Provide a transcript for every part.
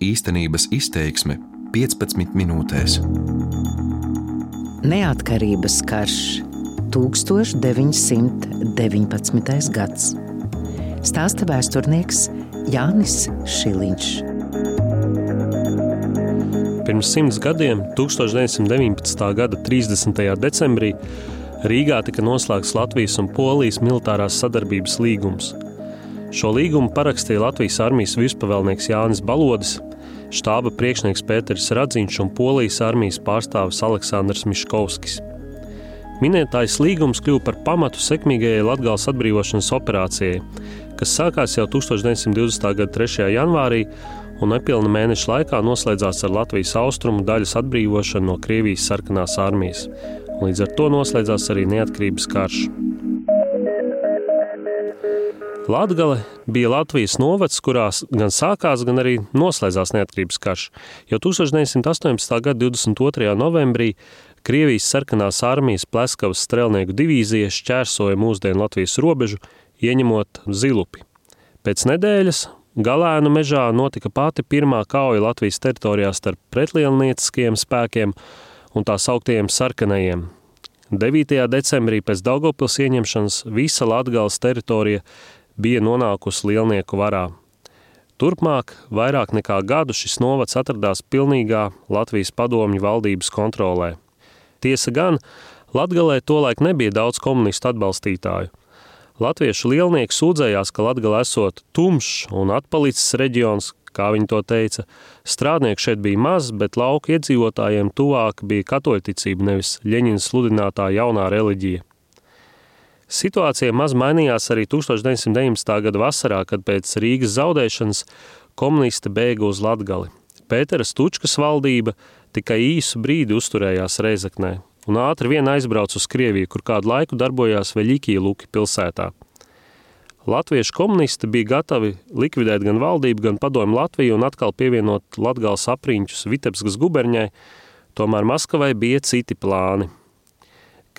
Īstenības izteiksme 15 minūtēs. Neatkarības karš 1919. gads. Stāsta vēsturnieks Jānis Šiliņš. Pirms simts gadiem, 1919. gada 30. decembrī, Rīgā tika noslēgts Latvijas un Polijas militārās sadarbības līgums. Šo līgumu parakstīja Latvijas armijas virspavēlnieks Jānis Balodis, štāba priekšnieks Pēters Radziņš un Polijas armijas pārstāvis Aleksandrs Miškovskis. Minētais līgums kļuva par pamatu sekmīgajai Latvijas atbrīvošanas operācijai, kas sākās jau 1920. gada 3. janvārī un nepilna mēneša laikā noslēdzās ar Latvijas austrumu daļas atbrīvošanu no Krievijas sarkanās armijas. Līdz ar to noslēdzās arī neatkarības karš. Latgale bija Latvijas novads, kurās gan sākās, gan arī noslēdzās neatkarības karš. Jau 1918. gada 22. novembrī Krievijas sarkanās armijas Pleskavas strelnieku divīzija šķērsoja mūsdienu Latvijas robežu, ieņemot zilupi. Pēc nedēļas Galēnu mežā notika pati pirmā kauja Latvijas teritorijā starp pretlielnieciskiem spēkiem un tā sauktiem sarkanajiem. 9. decembrī pēc Daugopils ieņemšanas visa Latgales teritorija bija nonākusi lielnieku varā. Turpmāk, vairāk nekā gadu šis novads atradās pilnīgā Latvijas padomju valdības kontrolē. Tiesa gan, Latgalē tolaik nebija daudz komunistu atbalstītāju. Latviešu lielnieki sūdzējās, ka Latgala esot tumšs un atpalicis reģions, kā viņi to teica. Strādnieku šeit bija maz, bet lauku iedzīvotājiem tuvāk bija katoļticība, nevis Ļeņina sludinātā jaunā reliģija. Situācija maz mainījās arī 1919. gada vasarā, kad pēc Rīgas zaudēšanas komunisti bēga uz Latgali. Pētera Stučkas valdība tikai īsu brīdi uzturējās Reizeknē un ātri vien aizbrauca uz Krieviju, kur kādu laiku darbojās Veļikī Luki pilsētā. Latviešu komunisti bija gatavi likvidēt gan valdību, gan padomu Latviju un atkal pievienot Latgales apriņķus Vitebskas guberņai, tomēr Maskavai bija citi plāni –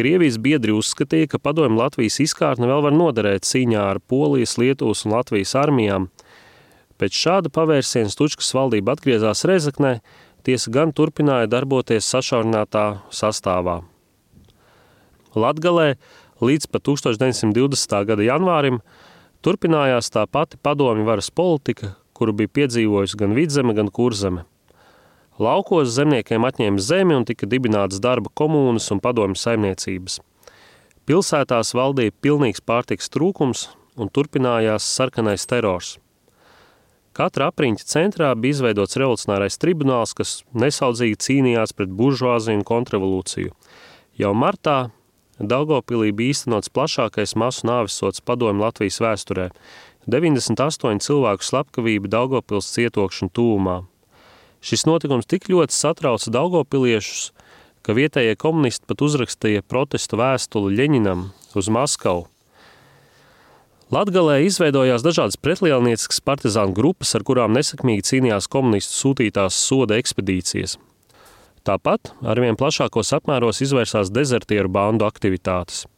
Krievijas biedri uzskatīja, ka padomju Latvijas izkārtne vēl var noderēt cīņā ar Polijas, Lietuvas un Latvijas armijām. Pēc šāda pavērsiena Stučkas valdība atgriezās Rezeknē, tiesa gan turpināja darboties sašaurinātā sastāvā. Latgalē līdz pat 1920. gada janvārim turpinājās tā pati padomju varas politika, kuru bija piedzīvojusi gan vidzeme, gan kurzeme. Laukos zemniekiem atņēma zemi un tika dibinātas darba komunas un padomju saimniecības. Pilsētās valdīja pilnīgs pārtiks trūkums un turpinājās sarkanais terors. Katra apriņķa centrā bija izveidots revolucionārais tribunāls, kas nesaudzīgi cīnījās pret buržuāziju un kontrrevolūciju. Jau martā Daugopilī bija īstenots plašākais masu nāvisots padomju Latvijas vēsturē – 98 cilvēku slepkavība Daugopils cietokšana tūmā – Šis notikums tik ļoti satrauca Daugopiliešus, ka vietējie komunisti pat uzrakstīja protestu vēstuli Ļeņinam uz Maskavu. Latgalē izveidojās dažādas pretlielnieciskas partizānu grupas, ar kurām nesakmīgi cīnījās komunistu sūtītās soda ekspedīcijas. Tāpat arvien plašākos apmēros izvērsās dezertieru bandu aktivitātes –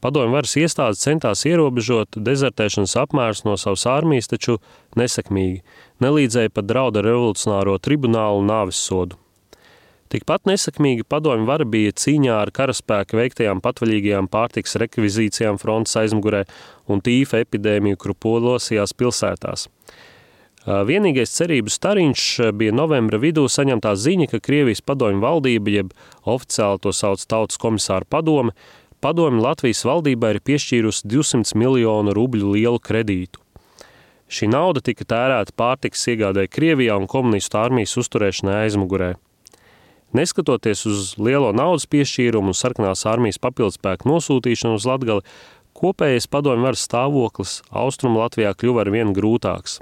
Padomju varas iestādes centās ierobežot dezertēšanas apmērus no savas armijas, taču nesekmīgi, nelīdzēja pat drauda revolucionāro tribunālu nāvis sodu. Tikpat nesakmīgi padomju vara bija cīņā ar karaspēka veiktajām patvaļīgajām pārtiks rekvizīcijām frontes aizmugurē un tīfa epidēmiju, kuru polosījās pilsētās. Vienīgais cerības stariņš bija novembra vidū saņemtā ziņa, ka Krievijas padomju valdība, jeb oficiāli to sauc tautas komisāra padome, padomju Latvijas valdībā ir piešķīrusi 200 miljonu rubļu lielu kredītu. Šī nauda tika tērēta pārtikas iegādē Krievijā un komunistu armijas uzturēšanai aizmugurē. Neskatoties uz lielo naudas piešķīrumu un sarkanās armijas papildspēku nosūtīšanu uz Latgali, kopējais padomju varas stāvoklis Austrumu Latvijā kļuva ar vien grūtāks.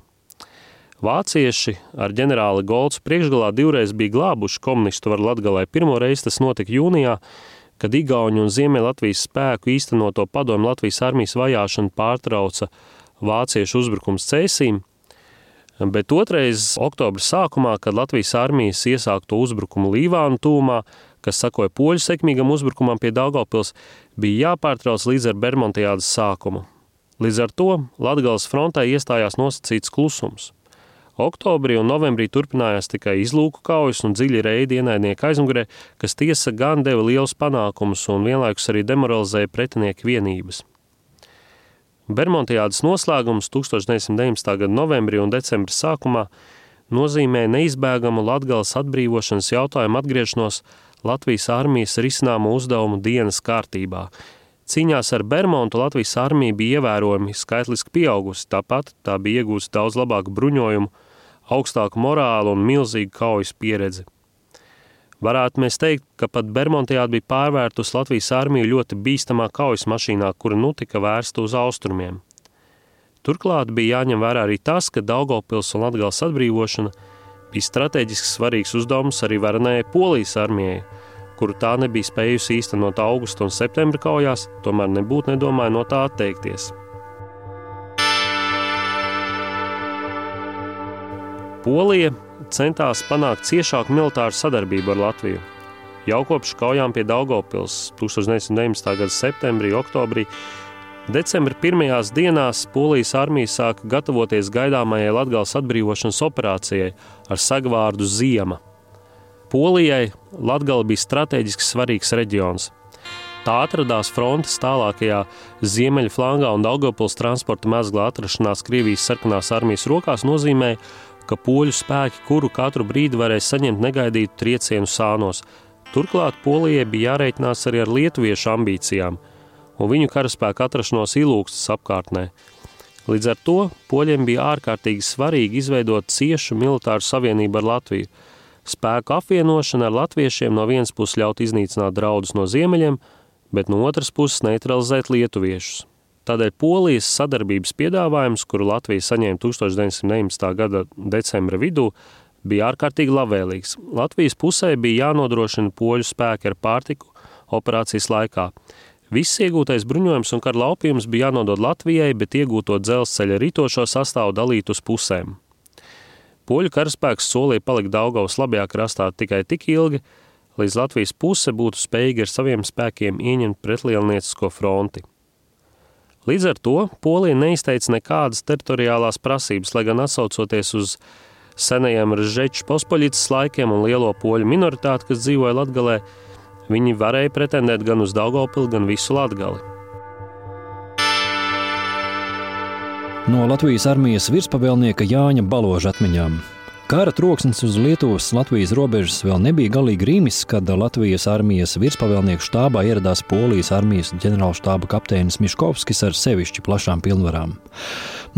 Vācieši ar ģenerāli Golcu priekšgalā divreiz bija glābuši komunistu varu Latgalē. Pirmo reizi tas notika jūnijā, kad Igauņu un Ziemeļlatvijas spēku īstenoto padomu Latvijas armijas vajāšanu pārtrauca vāciešu uzbrukums Cēsīm, bet otrais oktobra sākumā, kad Latvijas armijas iesākto uzbrukumu Līvānu tūmā, kas sakoja poļu sekmīgam uzbrukumam pie Daugavpils, bija jāpārtrauc līdz ar Bermontiādas sākumu. Līdz ar to Latgales frontē iestājās nosacīts klusums. Oktobrī un novembrī turpinājās tikai izlūku kaujas un dziļi reidi ienaidnieku aizmugurē, kas tiesa gan deva liels panākumus un vienlaikus arī demoralizēja pretinieku vienības. Bermontiādas noslēgums 1919. gada novembrī un decembra sākumā nozīmē neizbēgamu Latgales atbrīvošanas jautājumu atgriešanos Latvijas armijas risināmo uzdevumu dienas kārtībā. Cīņās ar Bermontu Latvijas armija bija ievērojami skaitliski pieaugusi, tāpat tā bija iegūsta daudz labāku bruņojumu, augstāku morālu un milzīgu kaujas pieredzi. Varētu mēs teikt, ka pat Bermontijāda bija pārvērtus Latvijas armiju ļoti bīstamā kaujas mašīnā, kura nu tika vērsta uz austrumiem. Turklāt bija jāņem vērā arī tas, ka Daugavpils un Latgales atbrīvošana bija strateģiski svarīgs uzdevums arī varenējai Polijas armijai, kuru tā nebija spējusi īstenot augusta un septembra kaujās, tomēr nebūtu nedomāja no tā atteikties. Polija centās panākt ciešāku militāru sadarbību ar Latviju. Jau kopš kaujām pie Daugopils 1919. gada septembrī, oktobrī, decembra pirmajās dienās Polijas armija sāka gatavoties gaidāmajai Latgales atbrīvošanas operācijai ar sagvārdu Ziema. Polijai Latgala bija strateģiski svarīgs reģions. Tā atradās frontes tālākajā ziemeļu flangā un Daugopils transporta mezgla atrašanās Krievijas sarkanās armijas rokās nozīmēja, ka poļu spēki, kuru katru brīdi varēja saņemt negaidītu triecienu sānos. Turklāt Polijai bija jārēķinās arī ar lietuviešu ambīcijām un viņu karaspēku atrašanos ilūgstas apkārtnē. Līdz ar to poļiem bija ārkārtīgi svarīgi izveidot ciešu militāru savienību ar Latviju. Spēku apvienošana ar latviešiem no vienas puses ļaut iznīcināt draudus no ziemeļiem, bet no otras puses neutralizēt lietuviešus. Tādēļ Polijas sadarbības piedāvājums, kuru Latvija saņēma 1919. gada decembra vidū, bija ārkārtīgi labvēlīgs. Latvijas pusē bija jānodrošina poļu spēki ar pārtiku operācijas laikā. Viss iegūtais bruņojums un kara laupījums bija jānodod Latvijai, bet iegūto dzelzceļa rītošo sastāvu dalīt uz pusēm. Poļu karaspēks solīja palikt Daugavas labajā krastā tikai tik ilgi, līdz Latvijas puse būtu spējīga ar saviem spēkiem ieņemt pretlielniecisko fronti. Līdz ar to Polija neizteica nekādas teritoriālās prasības, lai gan atsaucoties uz senajiem Žeču pospoļītas laikiem un lielo poļu minoritāti, kas dzīvoja Latgalē, viņi varēja pretendēt gan uz Daugopili, gan visu Latgali. No Latvijas armijas virspavēlnieka Jāņa Baloža atmiņām Kara troksnis uz Lietuvas-Latvijas robežas vēl nebija galīgi rīmis, kad Latvijas armijas virspavēlnieku štābā ieradās Polijas armijas ģenerālštāba kapteinis Miškovskis ar sevišķi plašām pilnvarām.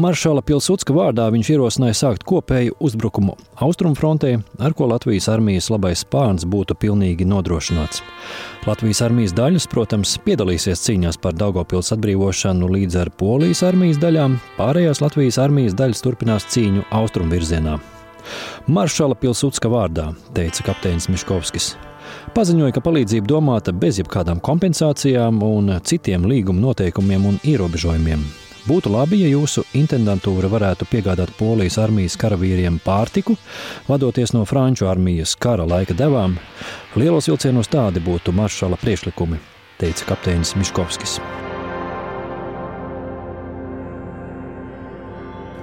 Maršala Pilsudska vārdā viņš ierosināja sākt kopēju uzbrukumu austrumfrontē, ar ko Latvijas armijas labais spārns būtu pilnīgi nodrošināts. Latvijas armijas daļas, protams, piedalīsies cīņās par Daugopils atbrīvošanu līdz ar Polijas armijas daļām, pārējās Latvijas armijas daļas turpinās cīņu austrumvirzienā. Maršala Pilsudska vārdā, teica kapteinis Miškovskis. Paziņoja, ka palīdzība domāta bez jebkādām kompensācijām un citiem līguma noteikumiem un ierobežojumiem. Būtu labi, ja jūsu intendantūra varētu piegādāt polijas armijas karavīriem pārtiku, vadoties no franču armijas kara laika devām. Lielos vilcienos tādi būtu maršala priekšlikumi, teica kapteinis Miškovskis.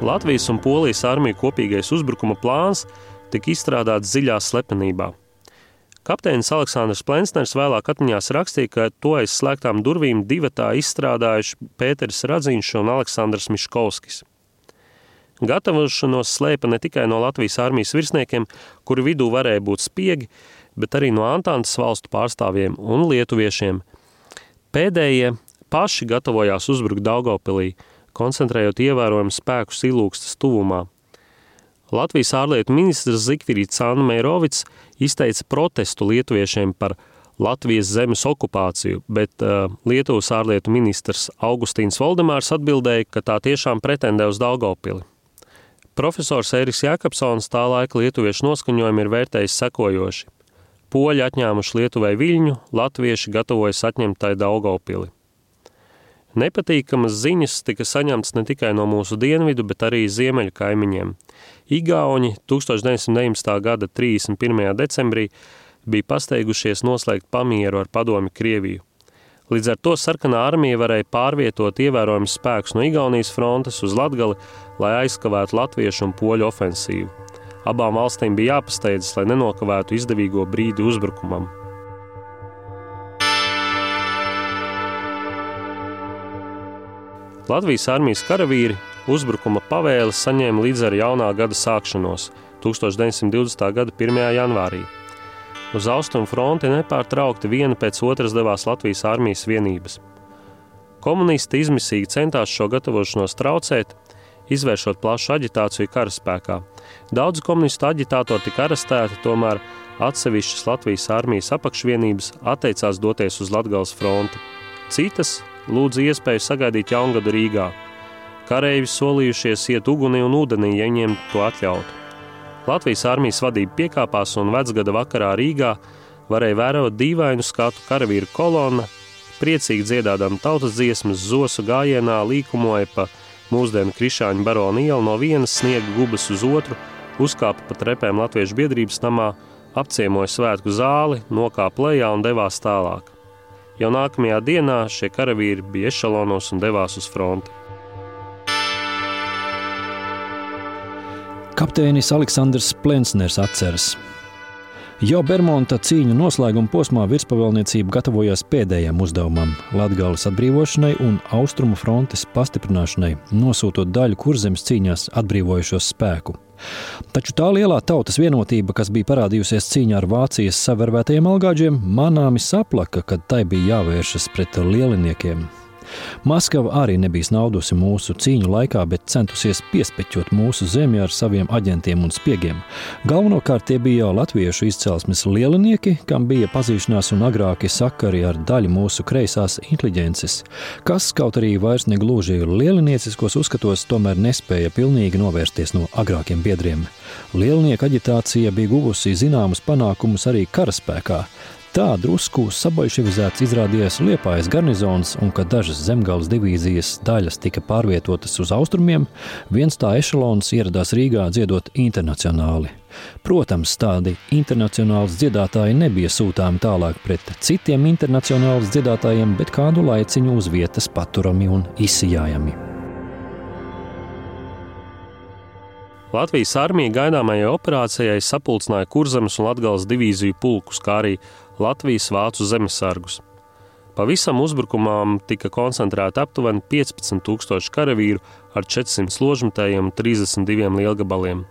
Latvijas un Polijas armiju kopīgais uzbrukuma plāns tika izstrādāts dziļā slepenībā. Kapteinis Aleksandrs Plensners vēlāk atmiņās rakstīja, ka to aiz slēgtām durvīm divatā izstrādājuši Pēters Radzīņš un Aleksandrs Miškovskis. Gatavošanos slēpa ne tikai no Latvijas armijas virsniekiem, kuri vidū varēja būt spiegi, bet arī no Antānas valstu pārstāvjiem un lietuviešiem. Pēdējie paši gatavojās uzbrukt Daugavpilī – koncentrējot ievērojumus spēkus ilūgstas tuvumā. Latvijas ārlietu ministrs Zikfrīds Anna Meirovics izteica protestu lietuviešiem par Latvijas zemes okupāciju, bet uh, Lietuvas ārlietu ministrs Augustīns Valdemārs atbildēja, ka tā tiešām pretendē uz Daugavpili. Profesors Eriks Jakobsons tā laika lietuviešu noskaņojumu ir vērtējis sekojoši. Poļi atņēmuši Lietuvai viļņu, latvieši gatavojas atņemt tai Daugavpili. Nepatīkamas ziņas tika saņemtas ne tikai no mūsu dienvidu, bet arī ziemeļu kaimiņiem. Igauni 1919. gada 31. decembrī bija pasteigušies noslēgt pamieru ar padomi Krieviju. Līdz ar to sarkanā armija varēja pārvietot ievērojamus spēkus no Igaunijas frontes uz Latgali, lai aizkavētu latviešu un poļu ofensīvu. Abām valstīm bija jāpasteidzas, lai nenokavētu izdevīgo brīdi uzbrukumam. Latvijas armijas karavīri uzbrukuma pavēli saņēma līdz ar jaunā gada sākšanos, 1920. gada 1. janvārī. Uz austrumu fronti nepārtraukti viena pēc otras devās Latvijas armijas vienības. Komunisti izmisīgi centās šo gatavošanos traucēt, izvēršot plašu aģitāciju karaspēkā. Daudzi komunistu aģitātori tika arestēti, tomēr atsevišķas Latvijas armijas apakšvienības atteicās doties uz Latgales fronti. Citas lūdza iespēju sagaidīt jaungadu Rīgā. Kareivi solījušies iet ugunī un ūdenī, ja viņiem to atļautu. Latvijas armijas vadība piekāpās un vecgada vakarā Rīgā varēja vērot dīvainu skatu karavīru kolonna, priecīgi dziedādām tautas dziesmas, zosu gājienā līkumoja pa mūsdienu krišāņu baronu ielu no vienas sniega gubas uz otru, uzkāpa pa trepēm Latviešu biedrības namā, apciemoja svētku zāli, nokāpa lejā un devās tālāk. Jau nākamajā dienā šie karavīri bija ešalonos un devās uz fronti. Kapteinis Aleksandrs Plensners atceras. Jau Bermuda cīņu noslēguma posmā virspavēlniecība gatavojās pēdējiem uzdevumam - Latvijas atbrīvošanai un austrumu frontes pastiprināšanai, nosūtot daļu kurzemes cīņās atbrīvojušos spēku. Taču tā lielā tautas vienotība, kas bija parādījusies cīņā ar Vācijas savervētajiem algāģiem, manāmi saplaka, kad tai bija jāvēršas pret lieliniekiem. Maskava arī nebija naudusi mūsu cīņu laikā, bet centusies piespeķot mūsu zemi ar saviem aģentiem un spiegiem. Galvenokārt tie bija jau latviešu izcelsmes lielinieki, kam bija pazīšanās un agrāki sakari ar daļu mūsu kreisās inteliģences, kas, kaut arī vairs negluži lielinieciskos uzskatos, tomēr nespēja pilnīgi novērsties no agrākiem biedriem. Lielnieku aģitācija bija guvusi zināmus panākumus arī karaspēkā. Tā drusku saboļševizēts izrādījās Liepājas garnizons, un kad dažas zemgāles divīzijas daļas tika pārvietotas uz austrumiem, viens tā ešalons ieradās Rīgā dziedot internacionāli. Protams, tādi internacionāli dziedātāji nebija sūtāmi tālāk pret citiem internacionāli dziedātājiem, bet kādu laiciņu uz vietas paturami un izsijājami. Latvijas armija gaidāmajai operācijai sapulcināja Kurzemes un Latgales divīziju pulkus, kā arī Latvijas vācu zemesargus. Pavisam uzbrukumām tika koncentrēti aptuveni 15,000 karavīru ar 400 ložmetējiem un 32 lielgabaliem.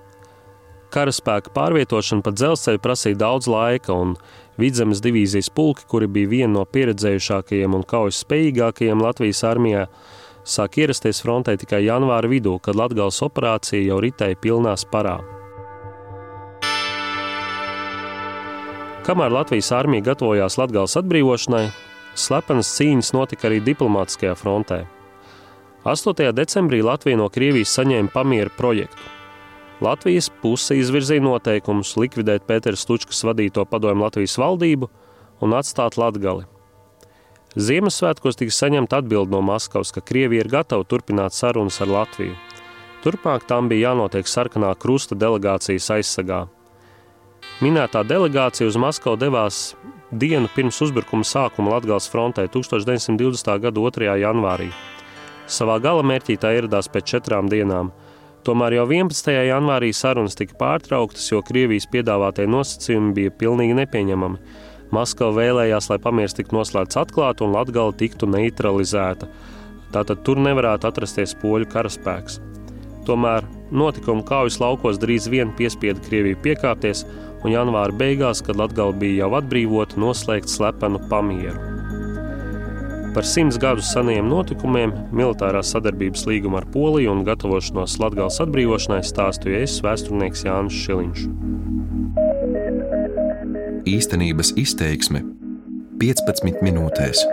Karaspēka pārvietošana pa dzelzceļu prasīja daudz laika, un vidzemes divīzijas pulki, kuri bija viena no pieredzējušākajiem un kaujas spējīgākajiem Latvijas armijā, sāk ierasties frontē tikai janvāra vidū, kad Latgales operācija jau ritēja pilnā sparā. Kamēr Latvijas armija gatavojās Latvijas atbrīvošanai, slepenas cīņas notika arī diplomātiskajā frontē. 8. decembrī Latvija no Krievijas saņēma pamieru projektu. Latvijas puse izvirzīja noteikumus likvidēt Pētera Stučkas vadīto padomu Latvijas valdību un atstāt Latgali. Ziemassvētkos tika saņemta atbilde no Maskavas, ka Krievija ir gatava turpināt sarunas ar Latviju. Turpmāk tam bija jānotiek sarkanā krusta delegācijas aizsargā. Minētā delegācija uz Maskavu devās dienu pirms uzbrukuma sākuma Latvijas frontē 1920. gada 2. janvārī. Savā galamērķī tā ieradās pēc četrām dienām. Tomēr jau 11. janvārī sarunas tika pārtrauktas, jo Krievijas piedāvātie nosacījumi bija pilnīgi nepieņemami. Maskava vēlējās, lai pamieris tiktu noslēgts atklāti un Latgala tiktu neutralizēta. Tātad tur nevarētu atrasties poļu karaspēks. Tomēr notikuma kaujas laukos drīz vien piespieda Krieviju piekāpties, un janvāra beigās, kad Latgala bija jau atbrīvota, noslēgt slepenu pamieru. Par simts gadu seniem notikumiem, militārās sadarbības līgumu ar Poliju un gatavošanos Latgales atbrīvošanai stāstīja es, vēsturnieks Jānis Šiliņš. Īstenības izteiksme 15 minūtēs.